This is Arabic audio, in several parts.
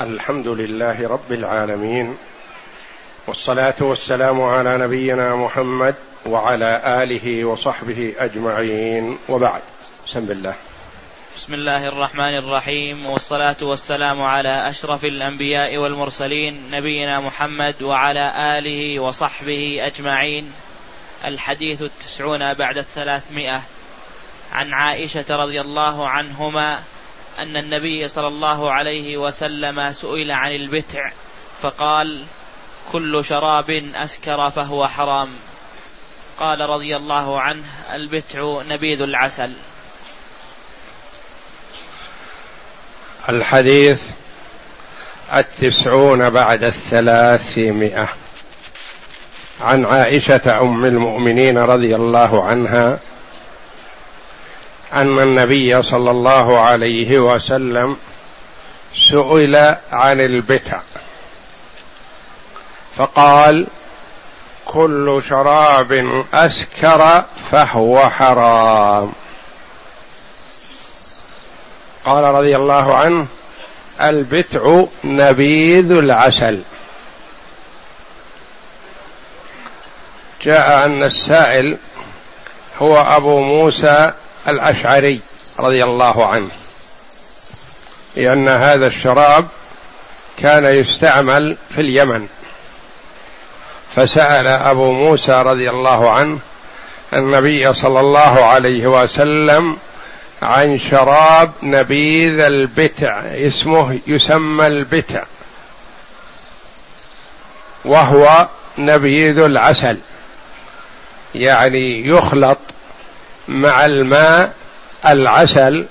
الحمد لله رب العالمين والصلاة والسلام على نبينا محمد وعلى آله وصحبه أجمعين وبعد. بسم الله. بسم الله الرحمن الرحيم والصلاة والسلام على أشرف الأنبياء والمرسلين نبينا محمد وعلى آله وصحبه أجمعين. الحديث التسعون بعد الثلاثمائة. عن عائشة رضي الله عنهما أن النبي صلى الله عليه وسلم سئل عن البتع فقال كل شراب أسكر فهو حرام. قال رضي الله عنه البتع نبيذ العسل. الحديث التسعون بعد الثلاثمائة. عن عائشة أم المؤمنين رضي الله عنها أن النبي صلى الله عليه وسلم سئل عن البتع فقال كل شراب أسكر فهو حرام. قال رضي الله عنه البتع نبيذ العسل. جاء أن السائل هو أبو موسى الأشعري رضي الله عنه لأن هذا الشراب كان يستعمل في اليمن. فسأل أبو موسى رضي الله عنه النبي صلى الله عليه وسلم عن شراب نبيذ البتع اسمه يسمى البتع وهو نبيذ العسل يعني يخلط مع الماء العسل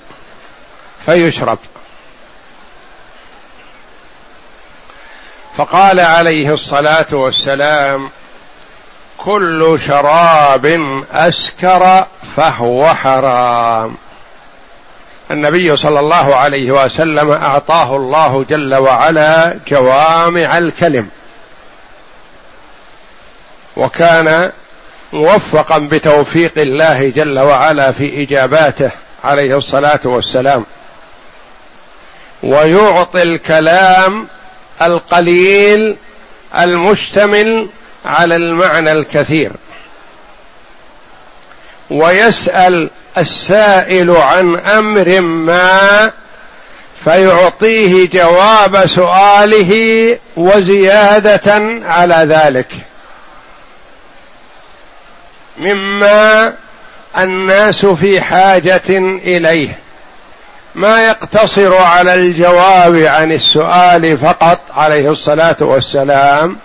فيشرب. فقال عليه الصلاة والسلام كل شراب أسكر فهو حرام. النبي صلى الله عليه وسلم أعطاه الله جل وعلا جوامع الكلم. وكان موفقا بتوفيق الله جل وعلا في إجاباته عليه الصلاة والسلام. ويعطي الكلام القليل المشتمل على المعنى الكثير. ويسأل السائل عن أمر ما فيعطيه جواب سؤاله وزيادة على ذلك. مما الناس في حاجة إليه. ما يقتصر على الجواب عن السؤال فقط عليه الصلاة والسلام.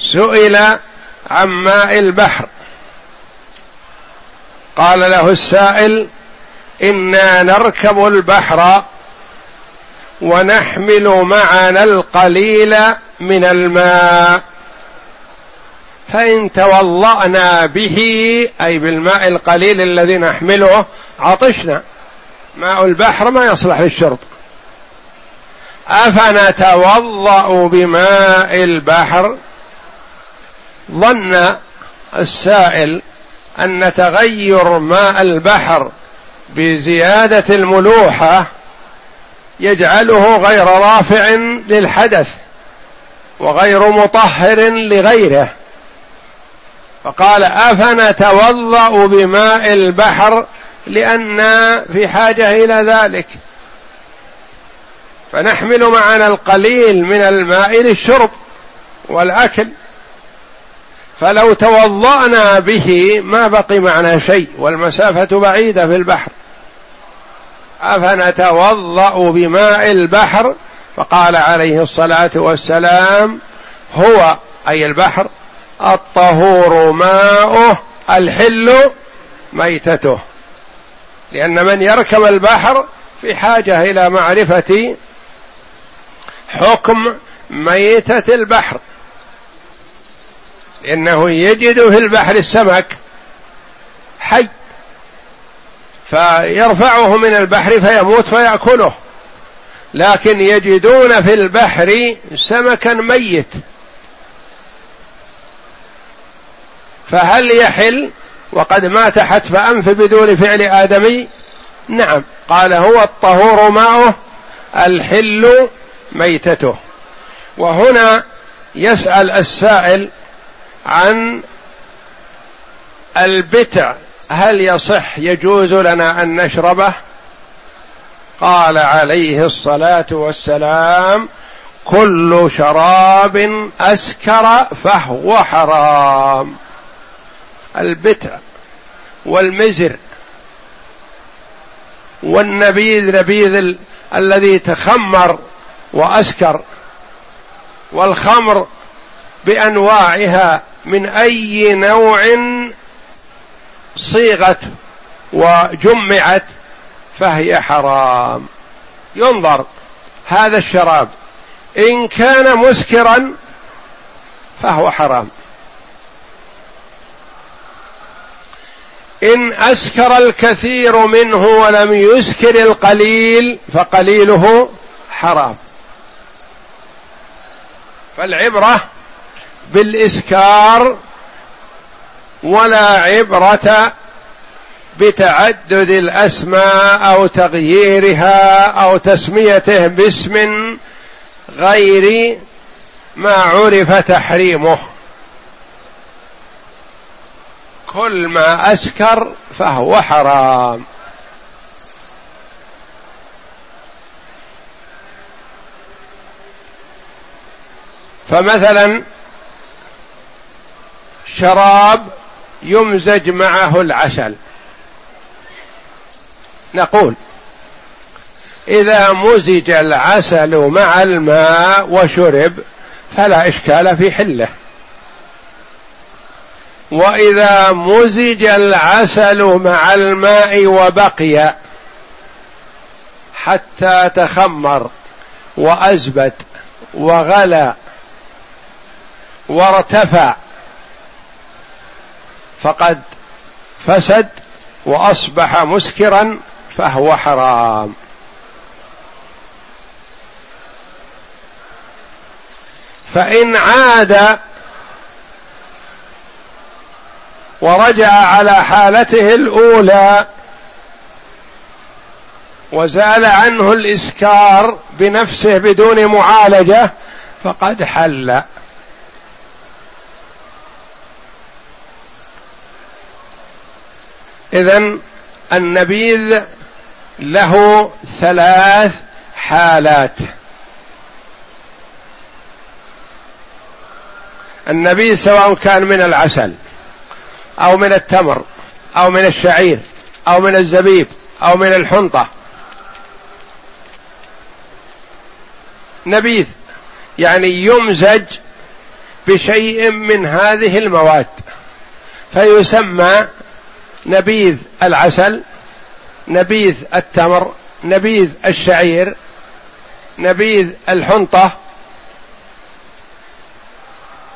سئل عن ماء البحر. قال له السائل إنا نركب البحر ونحمل معنا القليل من الماء. فإن توضأنا به أي بالماء القليل الذي نحمله عطشنا. ماء البحر ما يصلح للشرب. أفنتوضأ بماء البحر؟ ظن السائل أن تغير ماء البحر بزيادة الملوحة يجعله غير رافع للحدث وغير مطهر لغيره. فقال أفنتوضأ بماء البحر لأنا في حاجة إلى ذلك. فنحمل معنا القليل من الماء للشرب والأكل. فلو توضأنا به ما بقي معنا شيء والمسافة بعيدة في البحر. أفنتوضأ بماء البحر؟ فقال عليه الصلاة والسلام هو أي البحر الطهور ماؤه الحل ميتته. لأن من يركب البحر في حاجة إلى معرفة حكم ميتة البحر. لأنه يجد في البحر السمك حي فيرفعه من البحر فيموت فيأكله. لكن يجدون في البحر سمكا ميت. فهل يحل وقد مات حتف أنف بدون فعل آدمي؟ نعم. قال هو الطهور ماؤه الحل ميتته. وهنا يسأل السائل عن البتع. هل يصح يجوز لنا أن نشربه؟ قال عليه الصلاة والسلام كل شراب أسكر فهو حرام. البتع والمزر والنبيذ نبيذ ال... الذي تخمر وأسكر والخمر بأنواعها من أي نوع صيغت وجمعت فهي حرام. ينظر هذا الشراب إن كان مسكرا فهو حرام. إن اسكر الكثير منه ولم يسكر القليل فقليله حرام. فالعبرة بالاسكار ولا عبرة بتعدد الأسماء أو تغييرها أو تسميته باسم غير ما عرف تحريمه. كل ما اسكر فهو حرام. فمثلا شراب يمزج معه العسل. نقول إذا مزج العسل مع الماء وشرب فلا إشكال في حله. وإذا مزج العسل مع الماء وبقي حتى تخمر وأزبد وغلى وارتفع فقد فسد وأصبح مسكرا فهو حرام. فإن عاد ورجع على حالته الأولى. وزال عنه الإسكار بنفسه بدون معالجة فقد حل. اذا النبيذ له ثلاث حالات. النبيذ سواء كان من العسل أو من التمر أو من الشعير أو من الزبيب أو من الحنطة. نبيذ يعني يمزج بشيء من هذه المواد فيسمى نبيذ العسل نبيذ التمر نبيذ الشعير نبيذ الحنطة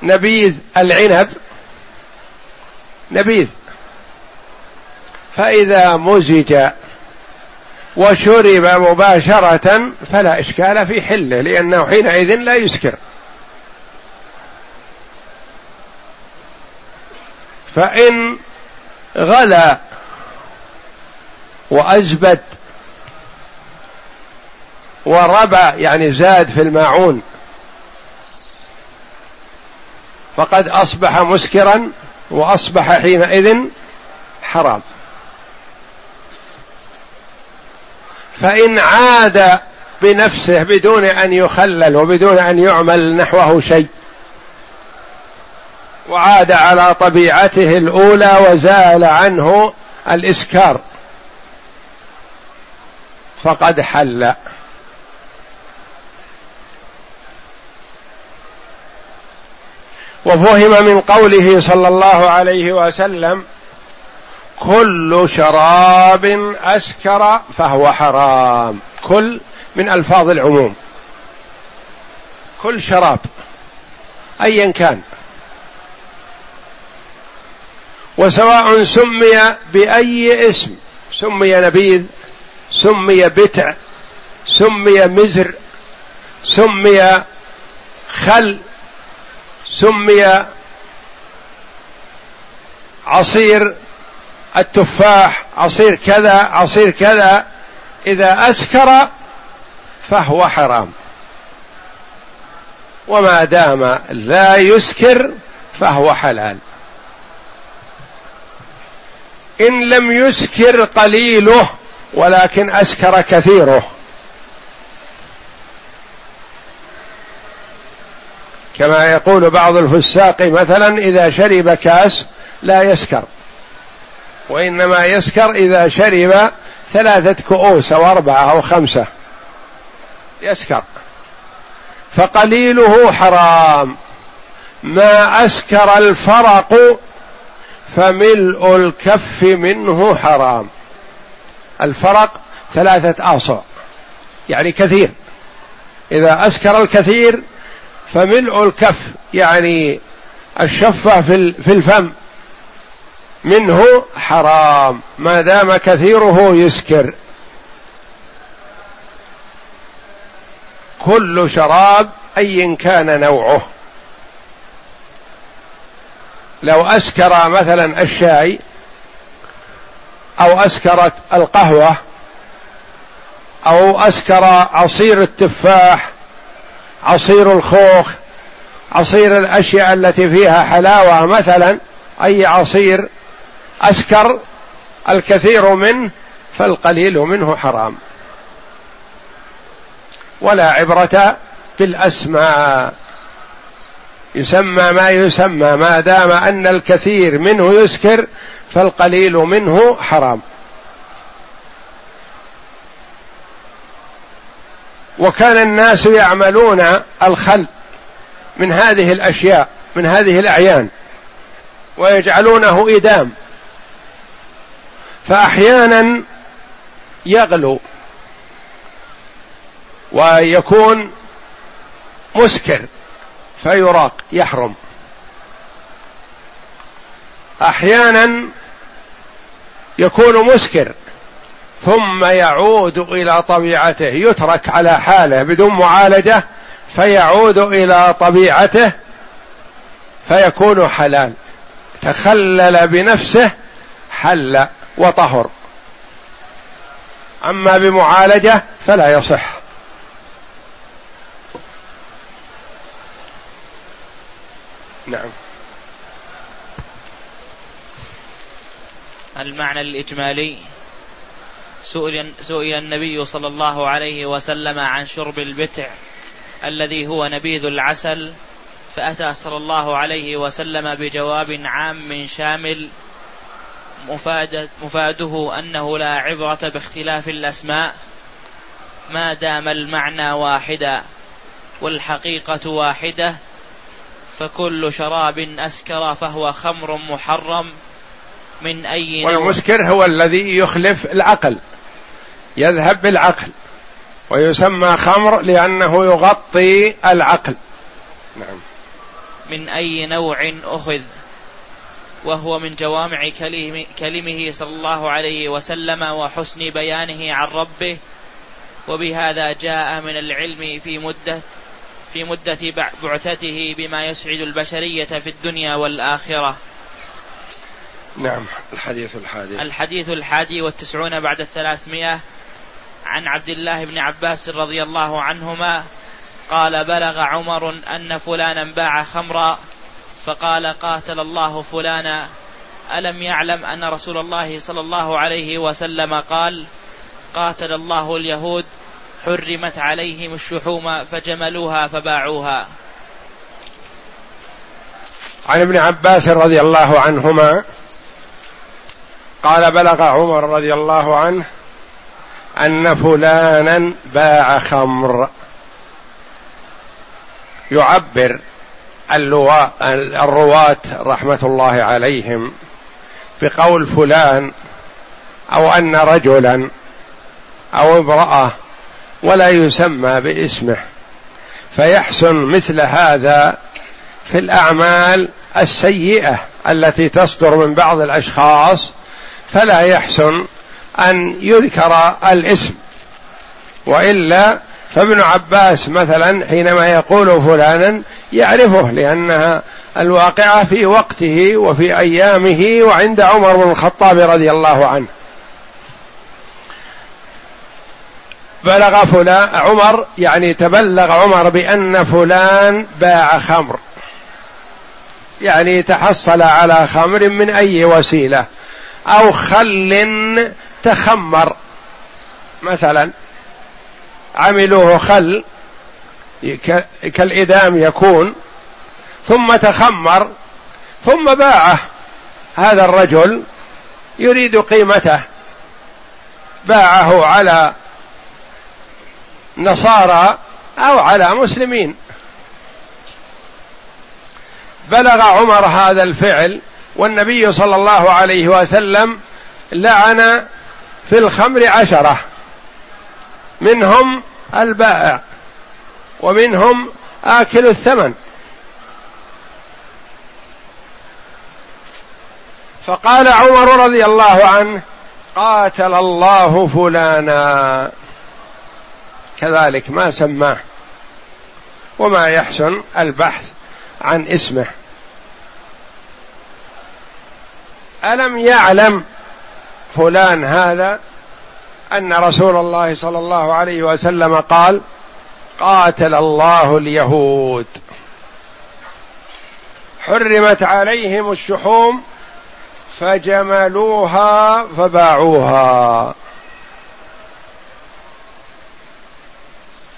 نبيذ العنب. نبيذ. فإذا مزج وشرب مباشرة فلا إشكال في حله لأنه حينئذ لا يسكر. فإن غلا وأزبد وربى يعني زاد في الماعون فقد أصبح مسكرا وأصبح حينئذ حرام. فإن عاد بنفسه بدون أن يخلل وبدون أن يعمل نحوه شيء وعاد على طبيعته الأولى وزال عنه الإسكار فقد حل. وفهم من قوله صلى الله عليه وسلم كل شراب أسكر فهو حرام. كل من ألفاظ العموم. كل شراب ايا كان. وسواء سمي بأي اسم سمي نبيذ سمي بتع سمي مزر سمي خل سمي عصير التفاح عصير كذا عصير كذا. إذا أسكر فهو حرام. وما دام لا يسكر فهو حلال. إن لم يسكر قليله ولكن أسكر كثيره. كما يقول بعض الفساق مثلا إذا شرب كاس لا يسكر. وإنما يسكر إذا شرب ثلاثة كؤوس أو أربعة أو خمسة. يسكر. فقليله حرام. ما أسكر الفرق فملء الكف منه حرام. الفرق ثلاثة اصع يعني كثير. إذا أسكر الكثير فملء الكف يعني الشفة في الفم. منه حرام ما دام كثيره يسكر. كل شراب ايا كان نوعه. لو أسكر مثلا الشاي أو أسكرت القهوة أو أسكر عصير التفاح عصير الخوخ عصير الأشياء التي فيها حلاوة مثلا أي عصير أسكر الكثير منه فالقليل منه حرام. ولا عبرة بالأسماء. يسمى ما يسمى ما دام أن الكثير منه يسكر فالقليل منه حرام. وكان الناس يعملون الخل من هذه الأشياء من هذه الأعيان ويجعلونه إدام. فأحيانا يغلو ويكون مسكر فيراق يحرم. أحيانا يكون مسكر ثم يعود إلى طبيعته يترك على حاله بدون معالجة فيعود إلى طبيعته فيكون حلال. تخلل بنفسه حل وطهر. أما بمعالجة فلا يصح. نعم. المعنى الإجمالي. سئل, سئل النبي صلى الله عليه وسلم عن شرب البتع الذي هو نبيذ العسل فأتى صلى الله عليه وسلم بجواب عام شامل مفادة مفاده أنه لا عبرة باختلاف الأسماء ما دام المعنى واحدا والحقيقة واحدة فكل شراب أسكر فهو خمر محرم من أي نوع. والمسكر هو الذي يخلف العقل. يذهب بالعقل ويسمى خمر لأنه يغطي العقل. نعم. من أي نوع أخذ؟ وهو من جوامع كلمه صلى الله عليه وسلم وحسن بيانه عن ربه. وبهذا جاء من العلم في مدة في مدة بعثته بما يسعد البشرية في الدنيا والآخرة. نعم. الحديث الحادي. الحديث الحادي والتسعون بعد الثلاثمائة. عن عبد الله بن عباس رضي الله عنهما قال بلغ عمر أن فلانا باع خمرا فقال قاتل الله فلانا. ألم يعلم أن رسول الله صلى الله عليه وسلم قال قاتل الله اليهود حرمت عليهم الشحوم فجملوها فباعوها. عن ابن عباس رضي الله عنهما قال بلغ عمر رضي الله عنه أن فلانا باع خمر. يعبر اللواء الرواة رحمة الله عليهم بقول فلان أو أن رجلا أو امرأة ولا يسمى باسمه. فيحسن مثل هذا في الأعمال السيئة التي تصدر من بعض الأشخاص فلا يحسن أن يذكر الاسم. وإلا فابن عباس مثلا حينما يقول فلانا يعرفه لأنها الواقعة في وقته وفي أيامه وعند عمر بن الخطاب رضي الله عنه. بلغ فلان عمر يعني تبلغ عمر بأن فلان باع خمر. يعني تحصل على خمر من أي وسيلة. أو خل تخمر. مثلا عملوه خل كالإدام يكون ثم تخمر ثم باعه. هذا الرجل يريد قيمته. باعه على نصارى أو على مسلمين. بلغ عمر هذا الفعل والنبي صلى الله عليه وسلم لعن في الخمر عشرة. منهم البائع ومنهم آكل الثمن. فقال عمر رضي الله عنه قاتل الله فلانا. كذلك ما سماه وما يحسن البحث عن اسمه. ألم يعلم فلان هذا أن رسول الله صلى الله عليه وسلم قال قاتل الله اليهود. حرمت عليهم الشحوم فجملوها فباعوها.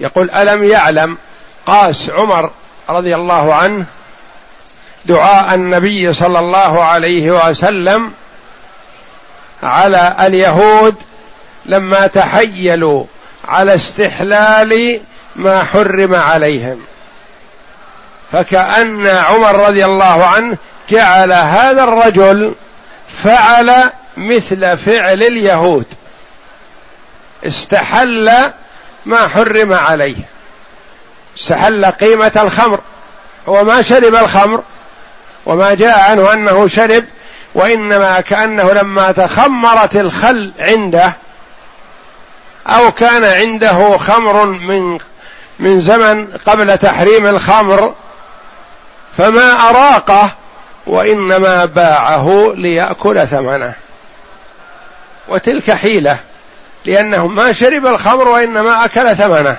يقول ألم يعلم قاس عمر رضي الله عنه دعاء النبي صلى الله عليه وسلم على اليهود لما تحيلوا على استحلال ما حرم عليهم. فكأن عمر رضي الله عنه جعل هذا الرجل فعل مثل فعل اليهود. استحل ما حرم عليه. استحل قيمة الخمر. هو ما شرب الخمر وما جاء عنه أنه شرب وإنما كأنه لما تخمرت الخل عنده أو كان عنده خمر من من زمن قبل تحريم الخمر فما أراقه وإنما باعه ليأكل ثمنه. وتلك حيلة لأنه ما شرب الخمر وإنما أكل ثمنه.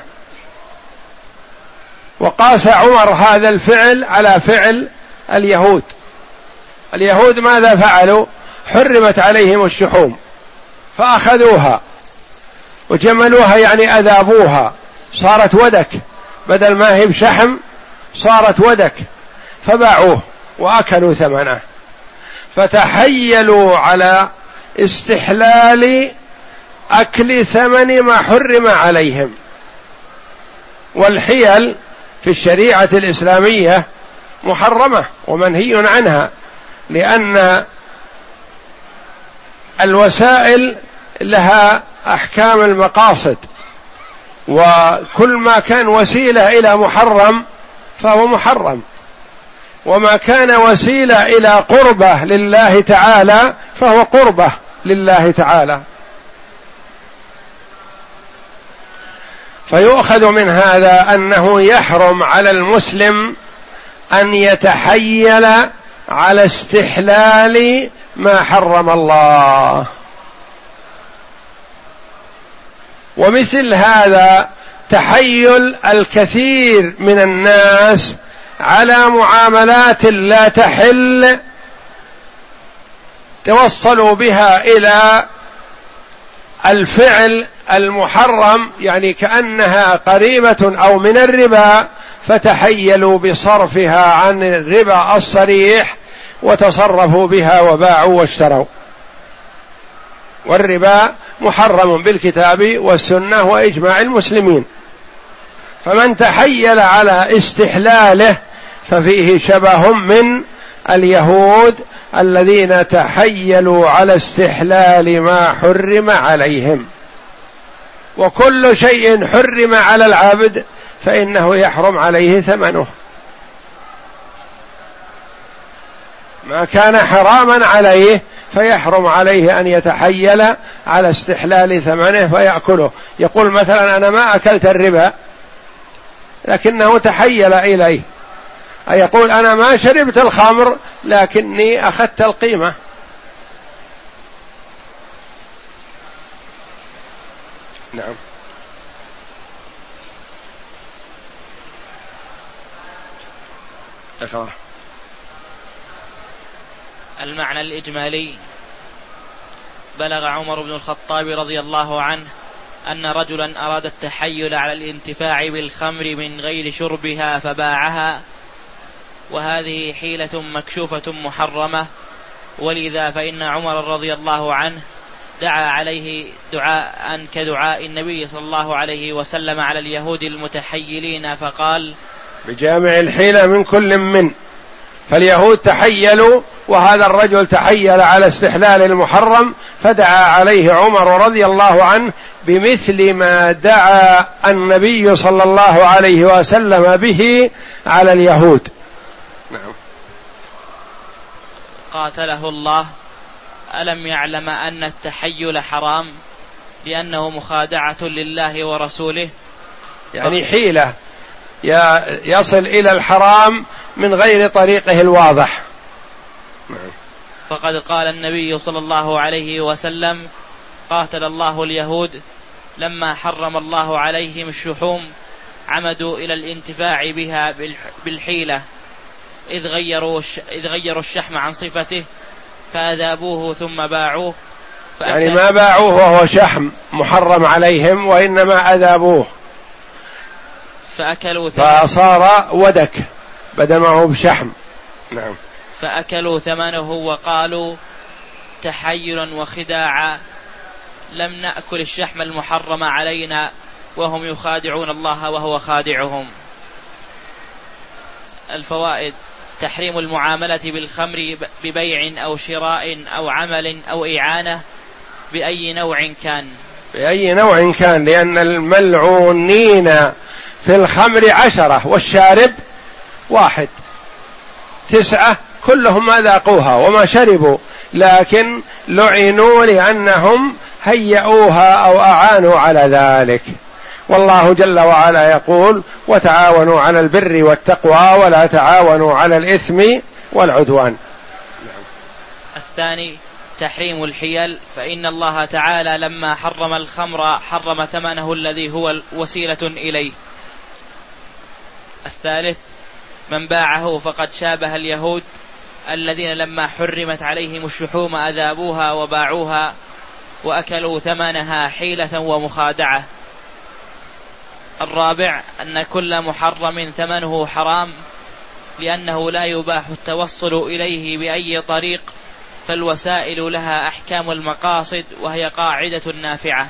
وقاس عمر هذا الفعل على فعل اليهود. اليهود ماذا فعلوا؟ حرمت عليهم الشحوم فأخذوها وجملوها يعني أذابوها صارت ودك بدل ما هي بشحم صارت ودك فباعوه وأكلوا ثمنه. فتحيلوا على استحلال أكل ثمن ما حرم عليهم. والحيل في الشريعة الإسلامية محرمة ومنهي عنها. لأن الوسائل لها أحكام المقاصد وكل ما كان وسيلة إلى محرم فهو محرم وما كان وسيلة إلى قربة لله تعالى فهو قربة لله تعالى. فيؤخذ من هذا أنه يحرم على المسلم أن يتحيل على استحلال ما حرم الله. ومثل هذا تحيل الكثير من الناس على معاملات لا تحل توصلوا بها إلى الفعل المحرم يعني كأنها قريبة أو من الربا فتحيلوا بصرفها عن الربا الصريح وتصرفوا بها وباعوا واشتروا. والربا محرم بالكتاب والسنة وإجماع المسلمين. فمن تحيل على استحلاله ففيه شبه من اليهود الذين تحيلوا على استحلال ما حرم عليهم. وكل شيء حرم على العبد فإنه يحرم عليه ثمنه. ما كان حراما عليه فيحرم عليه أن يتحيل على استحلال ثمنه فيأكله. يقول مثلا أنا ما أكلت الربا لكنه تحيل إليه. أي يقول أنا ما شربت الخمر لكني أخذت القيمة. نعم. اقرأ المعنى الإجمالي. بلغ عمر بن الخطاب رضي الله عنه أن رجلا أراد التحيل على الانتفاع بالخمر من غير شربها فباعها وهذه حيلة مكشوفة محرمة. ولذا فإن عمر رضي الله عنه دعا عليه دعاء كدعاء النبي صلى الله عليه وسلم على اليهود المتحيلين فقال بجامع الحيلة من كل من. فاليهود تحيلوا وهذا الرجل تحيل على استحلال المحرم فدعا عليه عمر رضي الله عنه بمثل ما دعا النبي صلى الله عليه وسلم به على اليهود. نعم. قاتله الله ألم يعلم أن التحيل حرام؟ لأنه مخادعة لله ورسوله. يعني حيلة. يصل إلى الحرام من غير طريقه الواضح. فقد قال النبي صلى الله عليه وسلم قاتل الله اليهود لما حرم الله عليهم الشحوم عمدوا إلى الانتفاع بها بالحيلة. إذ غيروا إذ غيروا الشحم عن صفته فأذابوه ثم باعوه. يعني ما باعوه وهو شحم محرم عليهم وإنما أذابوه. فأكلوا فصار ودك. بدل ما هو بشحم. نعم. فأكلوا ثمنه وقالوا تحيلا وخداعا لم نأكل الشحم المحرم علينا وهم يخادعون الله وهو خادعهم. الفوائد تحريم المعاملة بالخمر ببيع أو شراء أو عمل أو إعانة بأي نوع كان. بأي نوع كان؟ لأن الملعونين في الخمر عشرة والشارب واحد. تسعة كلهم ما ذاقوها وما شربوا لكن لعنوا لأنهم هيئوها أو أعانوا على ذلك. والله جل وعلا يقول وتعاونوا على البر والتقوى ولا تعاونوا على الإثم والعدوان. الثاني تحريم الحيل فإن الله تعالى لما حرم الخمر حرم ثمنه الذي هو وسيلة إليه. الثالث من باعه فقد شابه اليهود الذين لما حرمت عليهم الشحوم أذابوها وباعوها وأكلوا ثمنها حيلة ومخادعة. الرابع أن كل محرم ثمنه حرام لأنه لا يباح التوصل إليه بأي طريق فالوسائل لها أحكام المقاصد وهي قاعدة نافعة.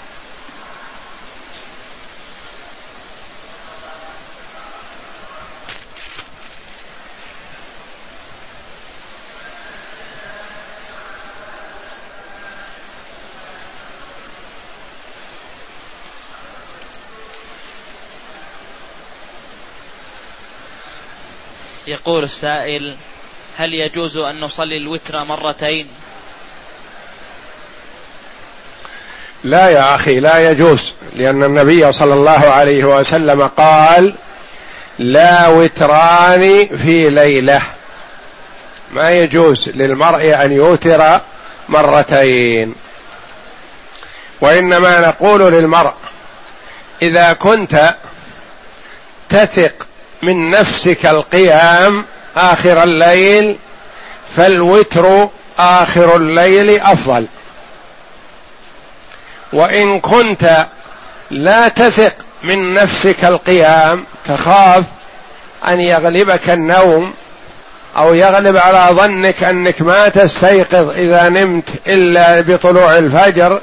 يقول السائل هل يجوز أن نصلي الوتر مرتين؟ لا يا أخي لا يجوز لأن النبي صلى الله عليه وسلم قال لا وتران في ليلة. ما يجوز للمرء أن يوتر مرتين. وإنما نقول للمرء إذا كنت تثق من نفسك القيام آخر الليل فالوتر آخر الليل أفضل. وإن كنت لا تثق من نفسك القيام تخاف أن يغلبك النوم أو يغلب على ظنك أنك ما تستيقظ إذا نمت إلا بطلوع الفجر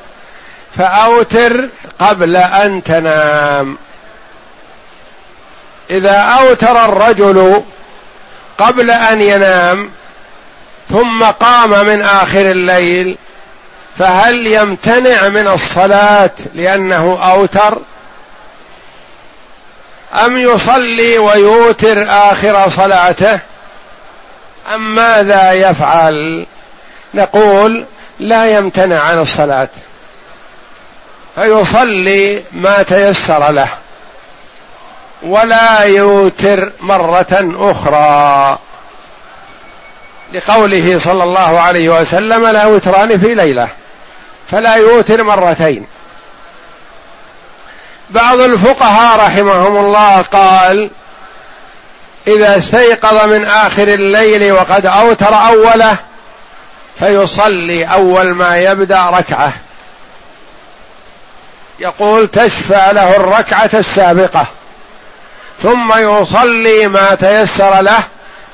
فأوتر قبل أن تنام. إذا أوتر الرجل قبل أن ينام ثم قام من آخر الليل فهل يمتنع من الصلاة لأنه أوتر؟ أم يصلي ويوتر آخر صلاته؟ أم ماذا يفعل؟ نقول لا يمتنع عن الصلاة فيصلي ما تيسر له. ولا يوتر مرة أخرى. لقوله صلى الله عليه وسلم لا وتران في ليلة فلا يوتر مرتين. بعض الفقهاء رحمهم الله قال إذا استيقظ من آخر الليل وقد أوتر أوله فيصلي أول ما يبدأ ركعة. يقول تشفع له الركعة السابقة. ثم يصلي ما تيسر له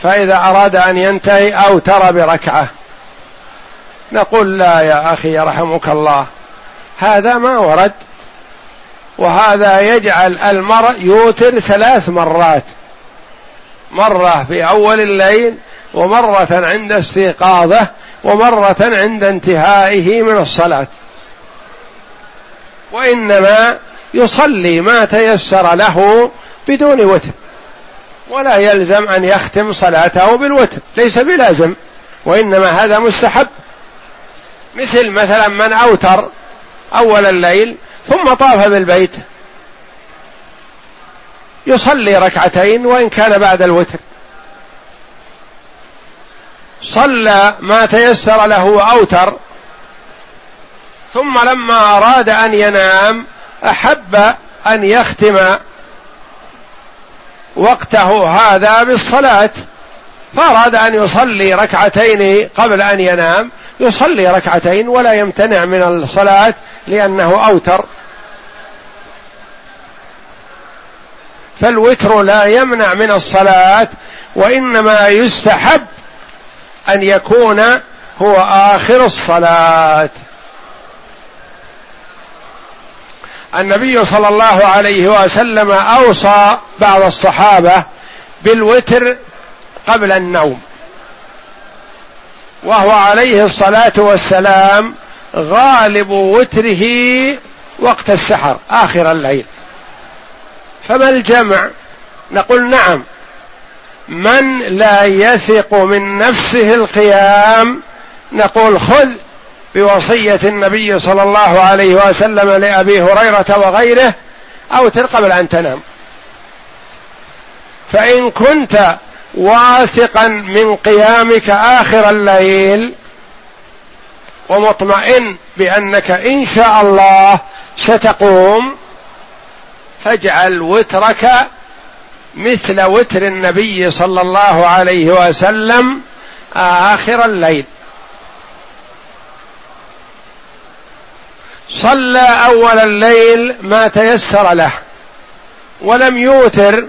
فإذا أراد أن ينتهي اوتر بركعة. نقول لا يا أخي يرحمك الله هذا ما ورد وهذا يجعل المرء يوتر ثلاث مرات. مرة في أول الليل ومرة عند استيقاظه ومرة عند انتهائه من الصلاة. وإنما يصلي ما تيسر له بدون وتر. ولا يلزم أن يختم صلاته بالوتر. ليس بلازم وإنما هذا مستحب. مثل مثلا من أوتر أول الليل ثم طاف بالبيت. يصلي ركعتين وإن كان بعد الوتر. صلى ما تيسر له واوتر ثم لما أراد أن ينام أحب أن يختم وقته هذا بالصلاة. فأراد أن يصلي ركعتين قبل أن ينام يصلي ركعتين ولا يمتنع من الصلاة لأنه أوتر. فالوتر لا يمنع من الصلاة وإنما يستحب أن يكون هو آخر الصلاة. النبي صلى الله عليه وسلم أوصى بعض الصحابة بالوتر قبل النوم. وهو عليه الصلاة والسلام غالب وتره وقت السحر آخر الليل. فما الجمع؟ نقول نعم. من لا يثق من نفسه القيام نقول خذ بوصية النبي صلى الله عليه وسلم لأبي هريرة وغيره اوتر قبل أن تنام. فإن كنت واثقا من قيامك آخر الليل ومطمئن بأنك إن شاء الله ستقوم فاجعل وترك مثل وتر النبي صلى الله عليه وسلم آخر الليل. صلى أول الليل ما تيسر له ولم يوتر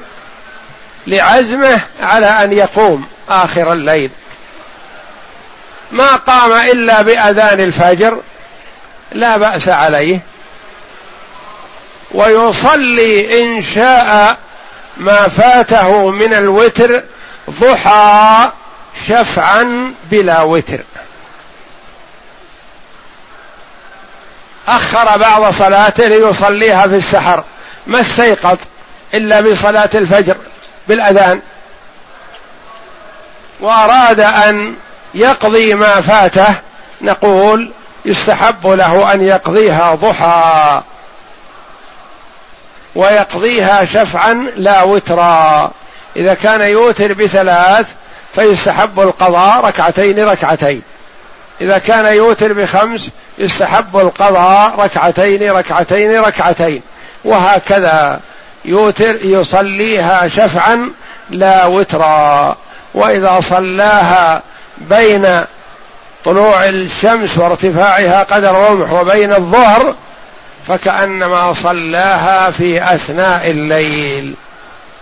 لعزمه على أن يقوم آخر الليل. ما قام إلا بأذان الفجر لا بأس عليه. ويصلي إن شاء ما فاته من الوتر ضحى شفعا بلا وتر. أخر بعض صلاته ليصليها في السحر. ما استيقظ إلا بصلاة الفجر بالأذان. وأراد أن يقضي ما فاته نقول يستحب له أن يقضيها ضحى. ويقضيها شفعا لا وترا. إذا كان يوتر بثلاث فيستحب القضاء ركعتين ركعتين. إذا كان يوتر بخمس يستحب القضاء ركعتين ركعتين ركعتين. وهكذا يوتر يصليها شفعا لا وترا. وإذا صلاها بين طلوع الشمس وارتفاعها قدر رمح وبين الظهر فكأنما صلاها في أثناء الليل.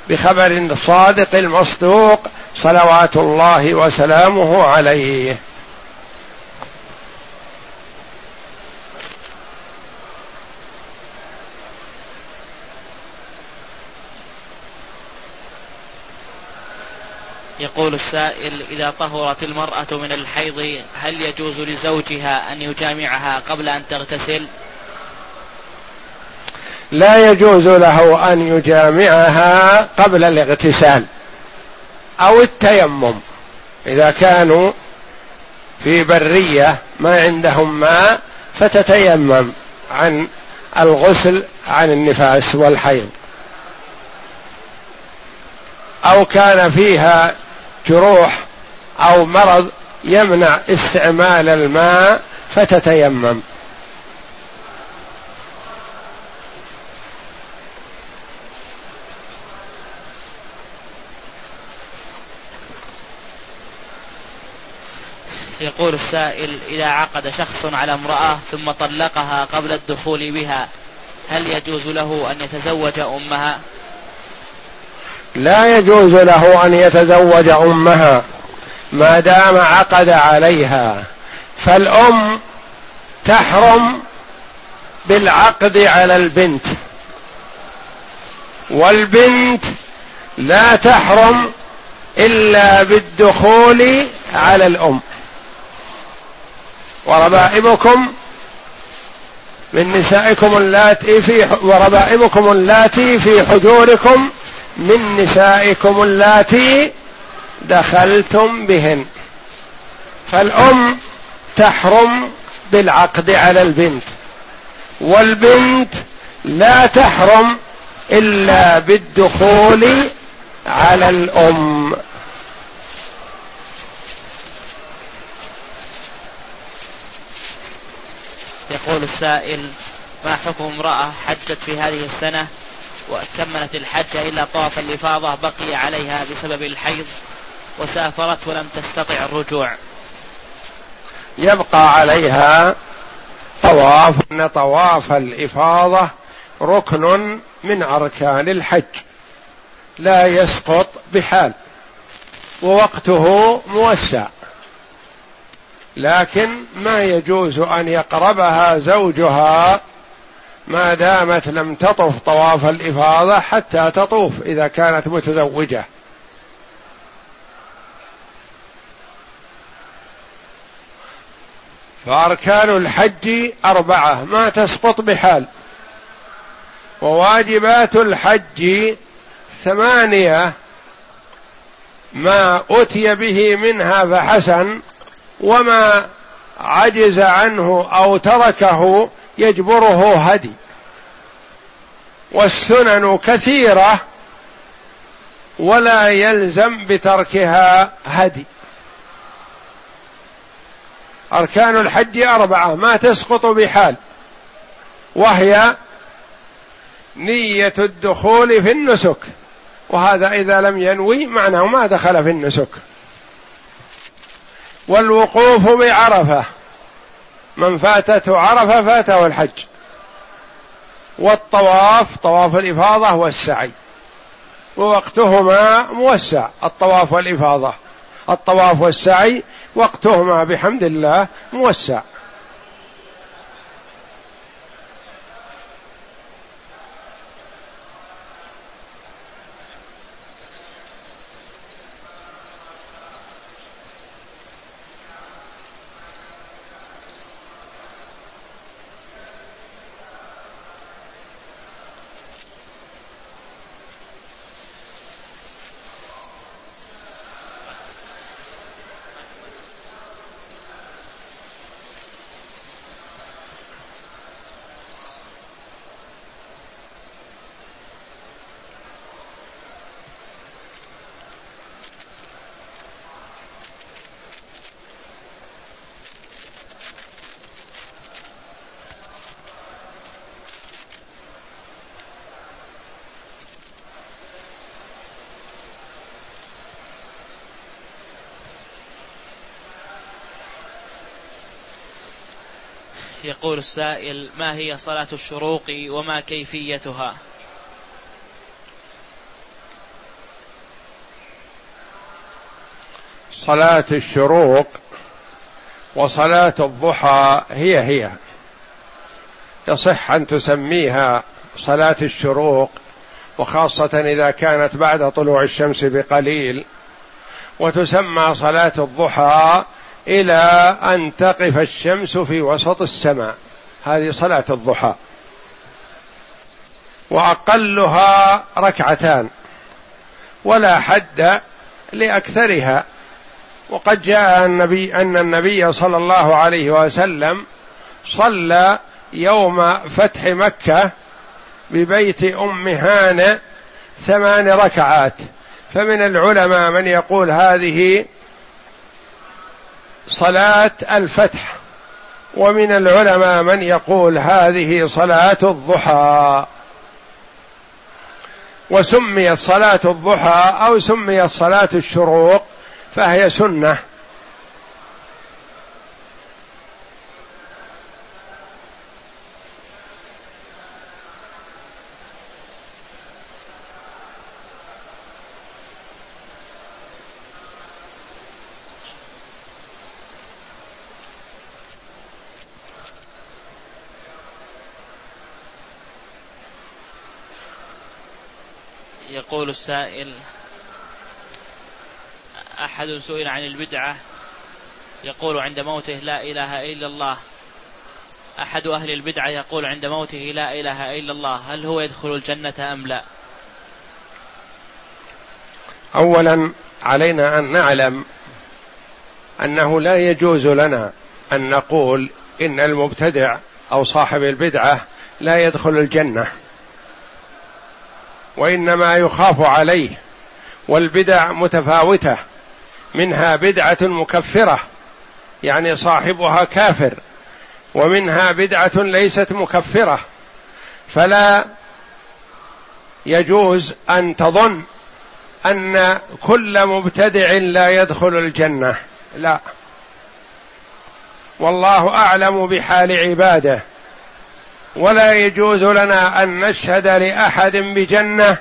بخبر الصادق المصدوق صلوات الله وسلامه عليه. يقول السائل إذا طهرت المرأة من الحيض هل يجوز لزوجها أن يجامعها قبل أن تغتسل؟ لا يجوز له أن يجامعها قبل الاغتسال أو التيمم إذا كانوا في برية ما عندهم ماء فتتيمم عن الغسل عن النفاس والحيض. أو كان فيها جروح أو مرض يمنع استعمال الماء فتتيمم يقول السائل إذا عقد شخص على امرأة ثم طلقها قبل الدخول بها هل يجوز له أن يتزوج أمها؟ لا يجوز له أن يتزوج أمها ما دام عقد عليها. فالأم تحرم بالعقد على البنت. والبنت لا تحرم إلا بالدخول على الأم. وربائبكم من نسائكم اللاتي في وربائبكم اللاتي في حجوركم من نسائكم اللاتي دخلتم بهن. فالأم تحرم بالعقد على البنت. والبنت لا تحرم إلا بالدخول على الأم. يقول السائل ما حكم امرأة حجت في هذه السنة وكملت الحج إلا طواف الإفاضة بقي عليها بسبب الحيض وسافرت ولم تستطع الرجوع. يبقى عليها طواف إن طواف الإفاضة ركن من أركان الحج. لا يسقط بحال ووقته موسع. لكن ما يجوز أن يقربها زوجها ما دامت لم تطف طواف الإفاضة حتى تطوف إذا كانت متزوجة. فأركان الحج أربعة ما تسقط بحال. وواجبات الحج ثمانية ما أتي به منها فحسن وما عجز عنه أو تركه يجبره هدي. والسنن كثيرة ولا يلزم بتركها هدي. أركان الحج أربعة ما تسقط بحال وهي نية الدخول في النسك. وهذا إذا لم ينوي معناه ما دخل في النسك. والوقوف بعرفة من فاتته عرفة فاته الحج. والطواف طواف الإفاضة والسعي. ووقتهما موسع الطواف والإفاضة. الطواف والسعي وقتهما بحمد الله موسع. يقول السائل ما هي صلاة الشروق وما كيفيتها؟ صلاة الشروق وصلاة الضحى هي هي. يصح أن تسميها صلاة الشروق وخاصة إذا كانت بعد طلوع الشمس بقليل وتسمى صلاة الضحى إلى أن تقف الشمس في وسط السماء. هذه صلاة الضحى. وأقلها ركعتان. ولا حد لأكثرها. وقد جاء النبي أن النبي صلى الله عليه وسلم صلى يوم فتح مكة ببيت أم هانئ ثمان ركعات. فمن العلماء من يقول هذه صلاة الفتح. ومن العلماء من يقول هذه صلاة الضحى. وسميت صلاة الضحى أو سميت صلاة الشروق فهي سنة يقول السائل. أحد سئل عن البدعة يقول عند موته لا إله إلا الله. أحد أهل البدعة يقول عند موته لا إله إلا الله. هل هو يدخل الجنة أم لا؟ أولا علينا أن نعلم أنه لا يجوز لنا أن نقول إن المبتدع أو صاحب البدعة لا يدخل الجنة. وإنما يخاف عليه والبدع متفاوتة منها بدعة مكفرة يعني صاحبها كافر ومنها بدعة ليست مكفرة فلا يجوز أن تظن أن كل مبتدع لا يدخل الجنة لا. والله أعلم بحال عباده. ولا يجوز لنا أن نشهد لأحد بجنة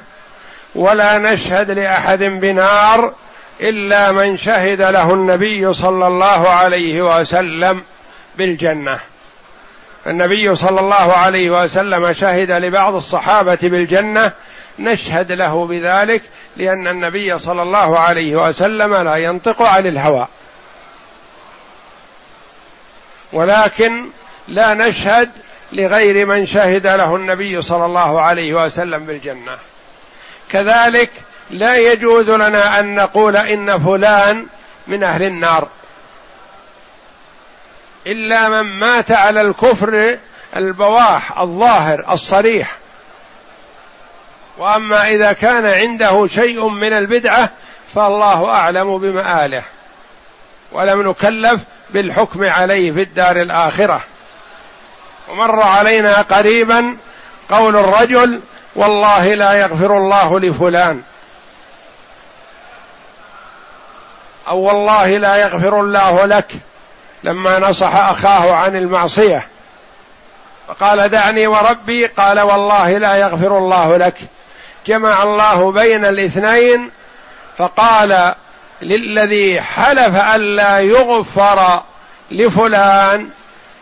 ولا نشهد لأحد بنار إلا من شهد له النبي صلى الله عليه وسلم بالجنة. النبي صلى الله عليه وسلم شهد لبعض الصحابة بالجنة نشهد له بذلك لأن النبي صلى الله عليه وسلم لا ينطق عن الهوى. ولكن لا نشهد لغير من شهد له النبي صلى الله عليه وسلم بالجنة. كذلك لا يجوز لنا أن نقول إن فلان من أهل النار. إلا من مات على الكفر البواح الظاهر الصريح. وأما إذا كان عنده شيء من البدعة فالله أعلم بمآله. ولم نكلف بالحكم عليه في الدار الآخرة. ومر علينا قريبا قول الرجل والله لا يغفر الله لفلان. أو والله لا يغفر الله لك لما نصح أخاه عن المعصية. فقال دعني وربي قال والله لا يغفر الله لك. جمع الله بين الاثنين فقال للذي حلف الا يغفر لفلان.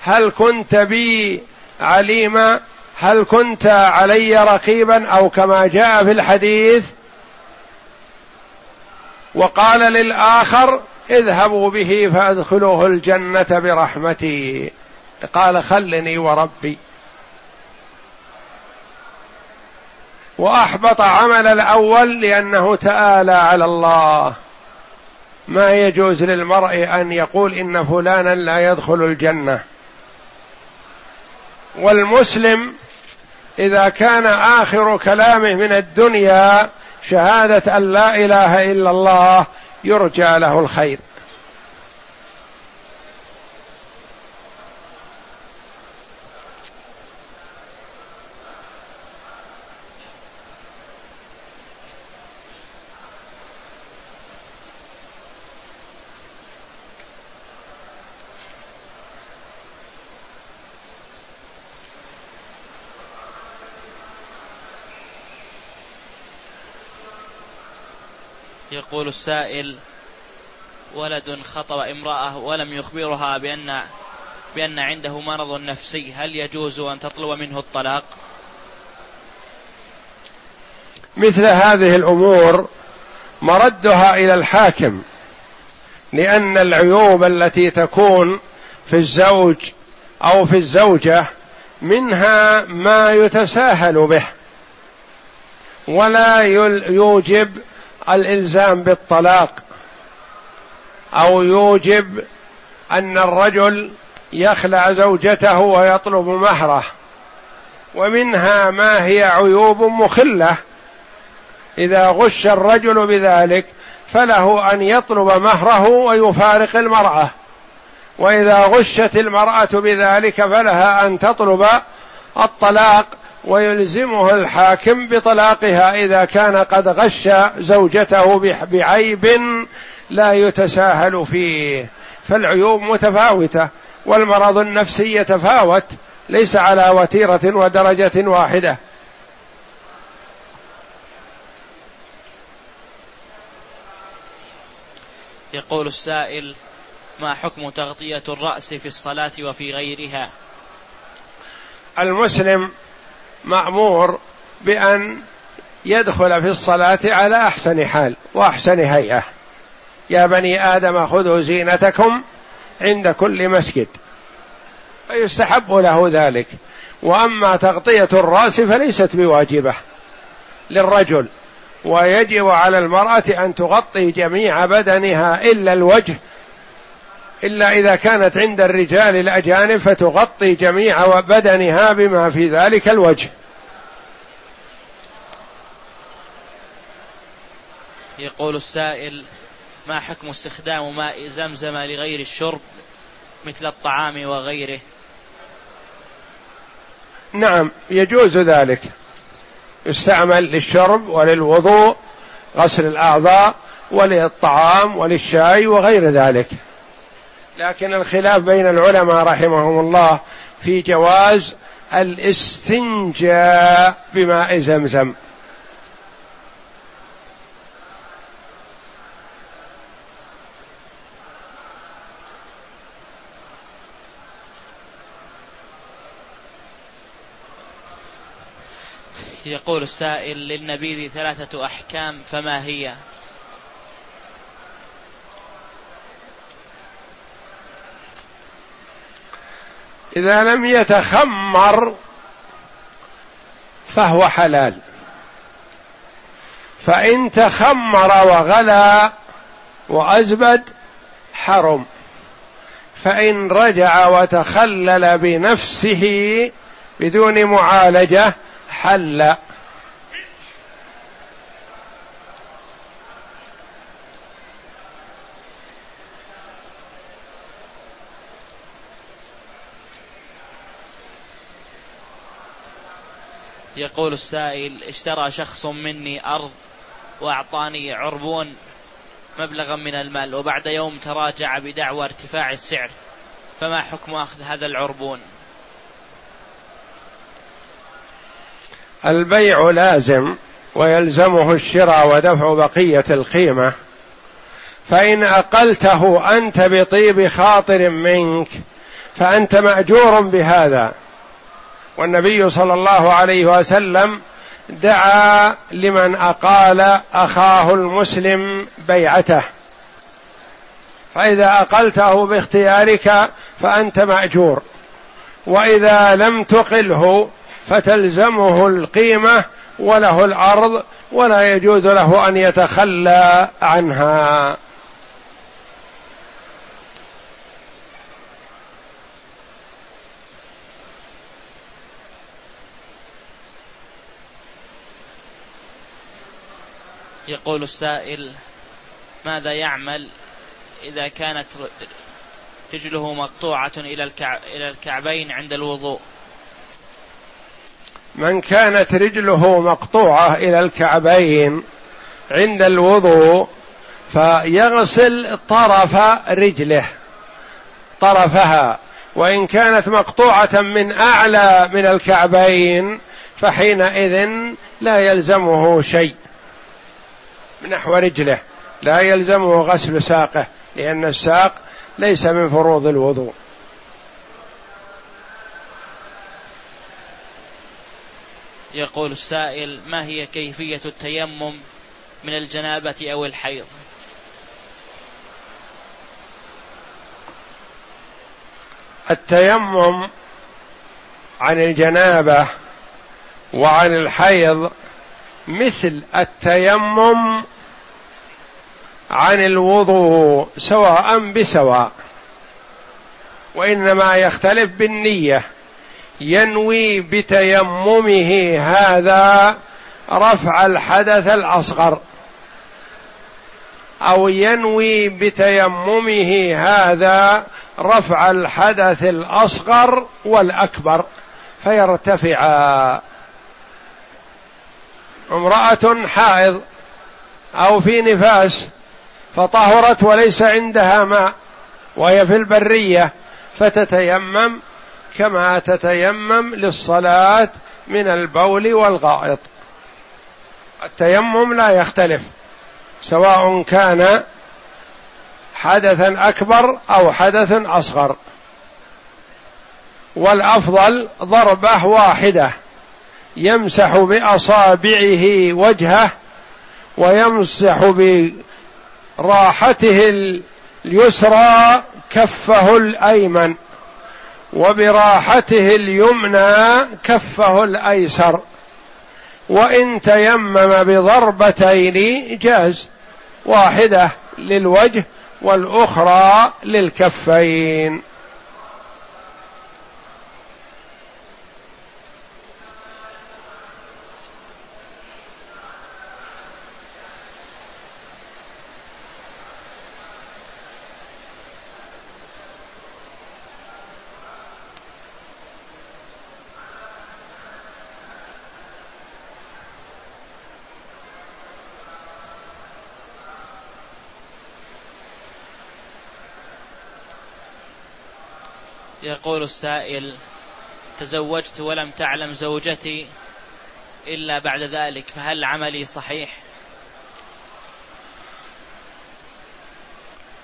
هل كنت بي عليما هل كنت علي رقيبا؟ أو كما جاء في الحديث وقال للآخر اذهبوا به فأدخلوه الجنة برحمتي. قال خلني وربي. وأحبط عمل الأول لأنه تآلى على الله. ما يجوز للمرء أن يقول إن فلانا لا يدخل الجنة. والمسلم إذا كان آخر كلامه من الدنيا شهادة أن لا إله إلا الله يرجى له الخير. يقول السائل ولد خطب امرأة ولم يخبرها بأن بأن عنده مرض نفسي هل يجوز أن تطلب منه الطلاق؟ مثل هذه الأمور مردها إلى الحاكم لأن العيوب التي تكون في الزوج أو في الزوجة منها ما يتساهل به ولا يوجب الإلزام بالطلاق أو يوجب أن الرجل يخلع زوجته ويطلب مهره ومنها ما هي عيوب مخلة. إذا غش الرجل بذلك فله أن يطلب مهره ويفارق المرأة. وإذا غشت المرأة بذلك فلها أن تطلب الطلاق ويلزمه الحاكم بطلاقها إذا كان قد غش زوجته بعيب لا يتساهل فيه. فالعيوب متفاوتة والمرض النفسي يتفاوت ليس على وتيرة ودرجة واحدة. يقول السائل ما حكم تغطية الرأس في الصلاة وفي غيرها؟ المسلم مأمور بأن يدخل في الصلاة على أحسن حال وأحسن هيئة. يا بني آدم خذوا زينتكم عند كل مسجد. فيستحب له ذلك. وأما تغطية الرأس فليست بواجبة للرجل. ويجب على المرأة أن تغطي جميع بدنها إلا الوجه إلا إذا كانت عند الرجال الأجانب فتغطي جميع بدنها بما في ذلك الوجه. يقول السائل ما حكم استخدام ماء زمزم لغير الشرب مثل الطعام وغيره؟ نعم يجوز ذلك. يستعمل للشرب وللوضوء غسل الأعضاء وللطعام وللشاي وغير ذلك. لكن الخلاف بين العلماء رحمهم الله في جواز الاستنجاء بماء زمزم يقول السائل للنبيذ ثلاثة أحكام فما هي؟ إذا لم يتخمر فهو حلال. فإن تخمر وغلى وأزبد حرم. فإن رجع وتخلل بنفسه بدون معالجة حل. يقول السائل اشترى شخص مني أرض وأعطاني عربون مبلغا من المال وبعد يوم تراجع بدعوى ارتفاع السعر فما حكم أخذ هذا العربون؟ البيع لازم ويلزمه الشراء ودفع بقية القيمة فإن أقلته أنت بطيب خاطر منك فأنت مأجور بهذا. والنبي صلى الله عليه وسلم دعا لمن أقال أخاه المسلم بيعته. فإذا أقلته باختيارك فأنت مأجور. وإذا لم تقله فتلزمه القيمة وله الأرض ولا يجوز له أن يتخلى عنها. يقول السائل ماذا يعمل إذا كانت رجله مقطوعة إلى الكعبين عند الوضوء؟ من كانت رجله مقطوعة إلى الكعبين عند الوضوء فيغسل طرف رجله طرفها وإن كانت مقطوعة من أعلى من الكعبين فحينئذ لا يلزمه شيء. نحو رجله. لا يلزمه غسل ساقه لأن الساق ليس من فروض الوضوء. يقول السائل ما هي كيفية التيمم من الجنابة أو الحيض؟ التيمم عن الجنابة وعن الحيض مثل التيمم عن الوضوء سواء بسواء وإنما يختلف بالنية. ينوي بتيممه هذا رفع الحدث الأصغر أو ينوي بتيممه هذا رفع الحدث الأصغر والأكبر فيرتفعا. امرأة حائض أو في نفاس فطهرت وليس عندها ماء وهي في البرية فتتيمم كما تتيمم للصلاة من البول والغائط. التيمم لا يختلف سواء كان حدثا أكبر أو حدث أصغر. والأفضل ضربة واحدة. يمسح بأصابعه وجهه ويمسح براحته اليسرى كفه الأيمن وبراحته اليمنى كفه الأيسر. وإن تيمم بضربتين جاز واحدة للوجه والأخرى للكفين. يقول السائل تزوجت ولم تعلم زوجتي إلا بعد ذلك فهل عملي صحيح؟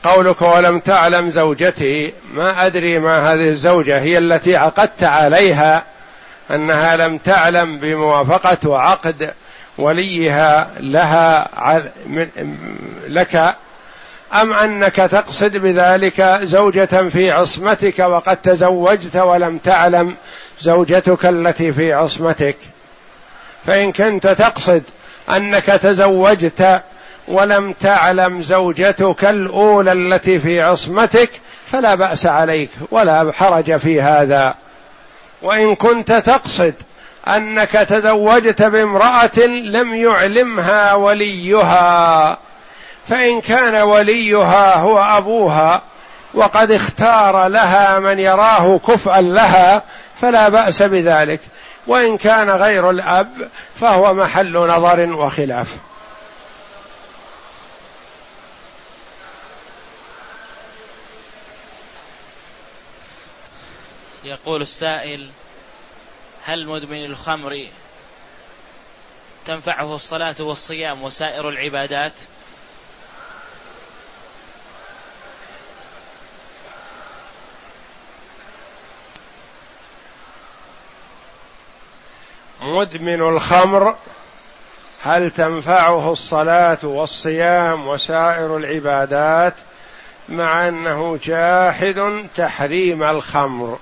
قولك ولم تعلم زوجتي ما أدري ما هذه الزوجة هي التي عقدت عليها أنها لم تعلم بموافقة وعقد وليها لها لك أم أنك تقصد بذلك زوجة في عصمتك وقد تزوجت ولم تعلم زوجتك التي في عصمتك؟ فإن كنت تقصد أنك تزوجت ولم تعلم زوجتك الأولى التي في عصمتك فلا بأس عليك ولا حرج في هذا. وإن كنت تقصد أنك تزوجت بامرأة لم يعلمها وليها فإن كان وليها هو أبوها وقد اختار لها من يراه كفءا لها فلا بأس بذلك. وإن كان غير الأب فهو محل نظر وخلاف. يقول السائل هل مدمن الخمر تنفعه الصلاة والصيام وسائر العبادات؟ مدمن الخمر هل تنفعه الصلاة والصيام وسائر العبادات؟ مع أنه جاحد تحريم الخمر.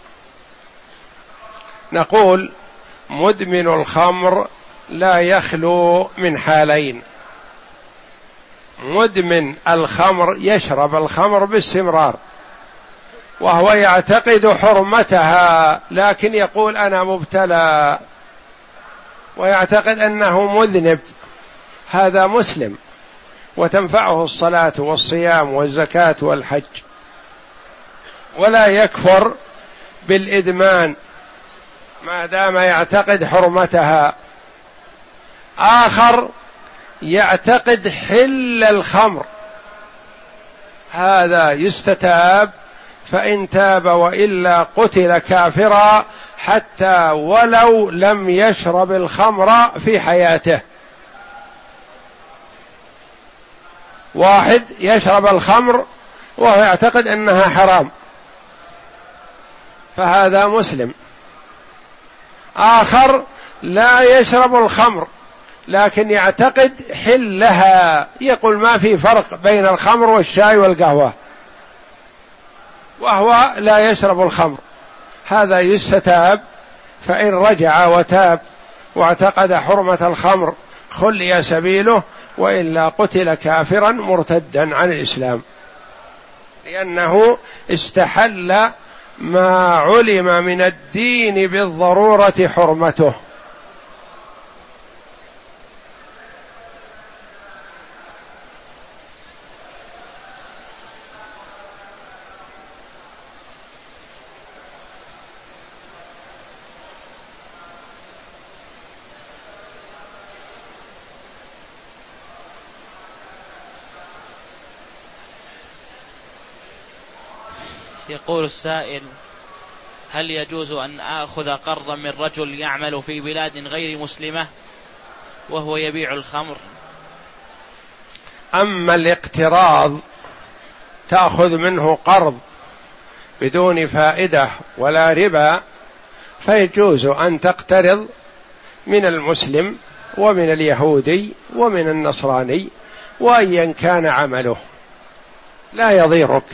نقول مدمن الخمر لا يخلو من حالين. مدمن الخمر يشرب الخمر باستمرار وهو يعتقد حرمتها لكن يقول أنا مبتلى. ويعتقد أنه مذنب. هذا مسلم. وتنفعه الصلاة والصيام والزكاة والحج. ولا يكفر بالإدمان. ما دام يعتقد حرمتها. آخر يعتقد حل الخمر. هذا يستتاب. فإن تاب وإلا قتل كافرا حتى ولو لم يشرب الخمر في حياته. واحد يشرب الخمر وهو يعتقد أنها حرام. فهذا مسلم. آخر لا يشرب الخمر لكن يعتقد حلها. يقول ما في فرق بين الخمر والشاي والقهوة وهو لا يشرب الخمر. هذا يستتاب فإن رجع وتاب واعتقد حرمة الخمر خلي سبيله وإلا قتل كافرا مرتدا عن الإسلام. لأنه استحل ما علم من الدين بالضرورة حرمته. يقول السائل هل يجوز أن آخذ قرضا من رجل يعمل في بلاد غير مسلمة وهو يبيع الخمر؟ أما الاقتراض تأخذ منه قرض بدون فائدة ولا ربا فيجوز أن تقترض من المسلم ومن اليهودي ومن النصراني وايا كان عمله. لا يضيرك.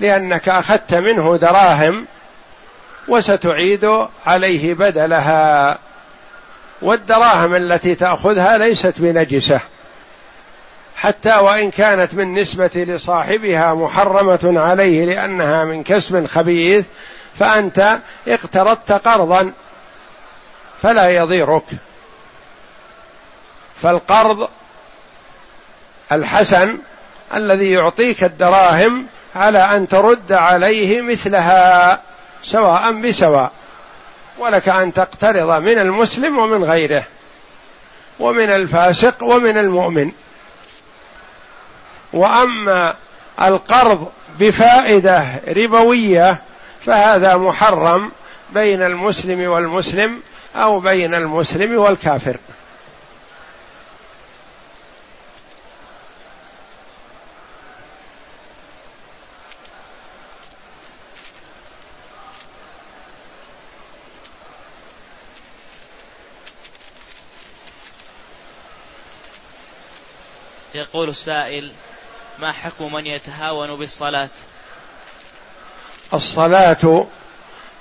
لأنك أخذت منه دراهم وستعيد عليه بدلها. والدراهم التي تأخذها ليست بنجسة. حتى وإن كانت نسبة لصاحبها محرمة عليه لأنها من كسب خبيث فأنت اقترضت قرضا فلا يضيرك. فالقرض الحسن الذي يعطيك الدراهم على أن ترد عليه مثلها سواء بسواء. ولك أن تقترض من المسلم ومن غيره ومن الفاسق ومن المؤمن. وأما القرض بفائدة ربوية فهذا محرم بين المسلم والمسلم أو بين المسلم والكافر. يقول السائل ما حكم من يتهاون بالصلاة؟ الصلاة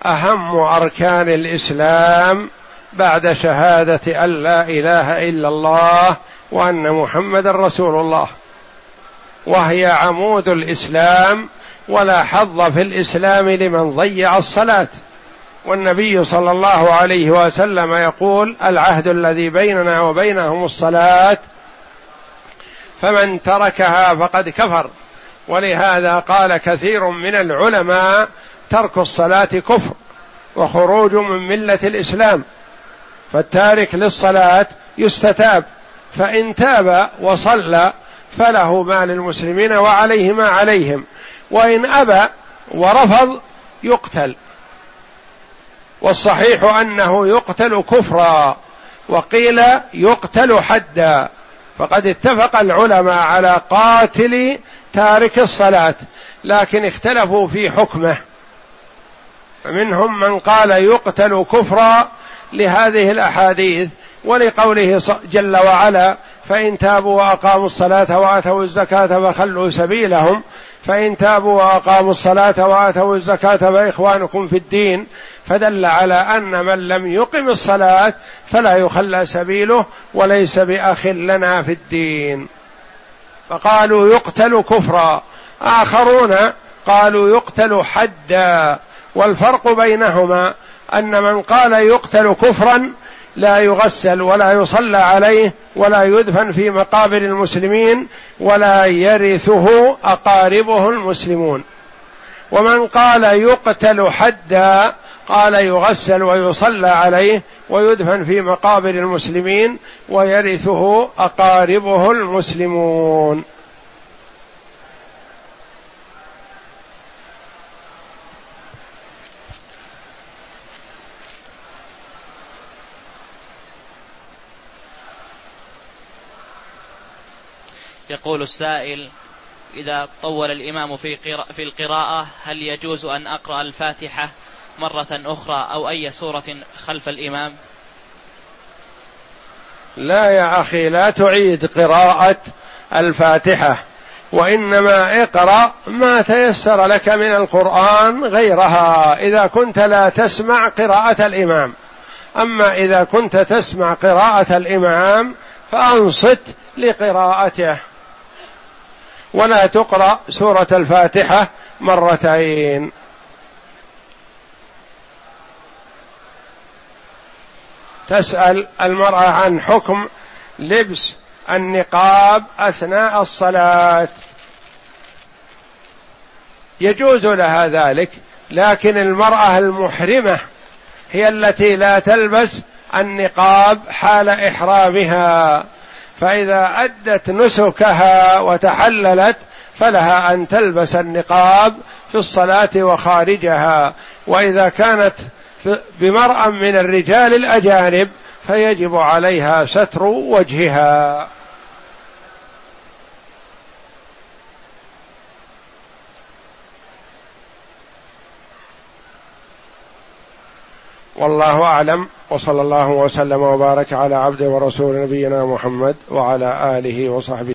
أهم أركان الإسلام بعد شهادة أن لا إله إلا الله وأن محمد رسول الله. وهي عمود الإسلام ولا حظ في الإسلام لمن ضيع الصلاة. والنبي صلى الله عليه وسلم يقول العهد الذي بيننا وبينهم الصلاة فمن تركها فقد كفر. ولهذا قال كثير من العلماء ترك الصلاة كفر وخروج من ملة الإسلام فالتارك للصلاة يستتاب فإن تاب وصلى فله ما للمسلمين وعليه ما عليهم وإن أبى ورفض يقتل. والصحيح أنه يقتل كفرا وقيل يقتل حدا. فقد اتفق العلماء على قاتل تارك الصلاة لكن اختلفوا في حكمه. منهم من قال يقتل كفرا لهذه الأحاديث ولقوله جل وعلا فإن تابوا وأقاموا الصلاة وآتوا الزكاة فخلوا سبيلهم فإن تابوا وأقاموا الصلاة وآتوا الزكاة فإخوانكم في الدين فدل على أن من لم يقم الصلاة فلا يخلى سبيله وليس بأخ لنا في الدين. فقالوا يقتل كفرا. آخرون قالوا يقتل حدا. والفرق بينهما أن من قال يقتل كفرا لا يغسل ولا يصلى عليه ولا يدفن في مقابر المسلمين ولا يرثه أقاربه المسلمون. ومن قال يقتل حدا قال يغسل ويصلى عليه ويدفن في مقابر المسلمين ويرثه أقاربه المسلمون. يقول السائل إذا طول الإمام في في القراءة هل يجوز أن أقرأ الفاتحة؟ مرة أخرى أو أي سورة خلف الإمام؟ لا يا أخي لا تعيد قراءة الفاتحة وإنما اقرأ ما تيسر لك من القرآن غيرها. إذا كنت لا تسمع قراءة الإمام. أما إذا كنت تسمع قراءة الإمام فأنصت لقراءته. ولا تقرأ سورة الفاتحة مرتين. تسأل المرأة عن حكم لبس النقاب أثناء الصلاة. يجوز لها ذلك لكن المرأة المحرمة هي التي لا تلبس النقاب حال إحرامها. فإذا أدت نسكها وتحللت فلها أن تلبس النقاب في الصلاة وخارجها. وإذا كانت بمرأى من الرجال الأجانب فيجب عليها ستر وجهها. والله أعلم وصلى الله وسلم وبارك على عبده ورسول نبينا محمد وعلى آله وصحبه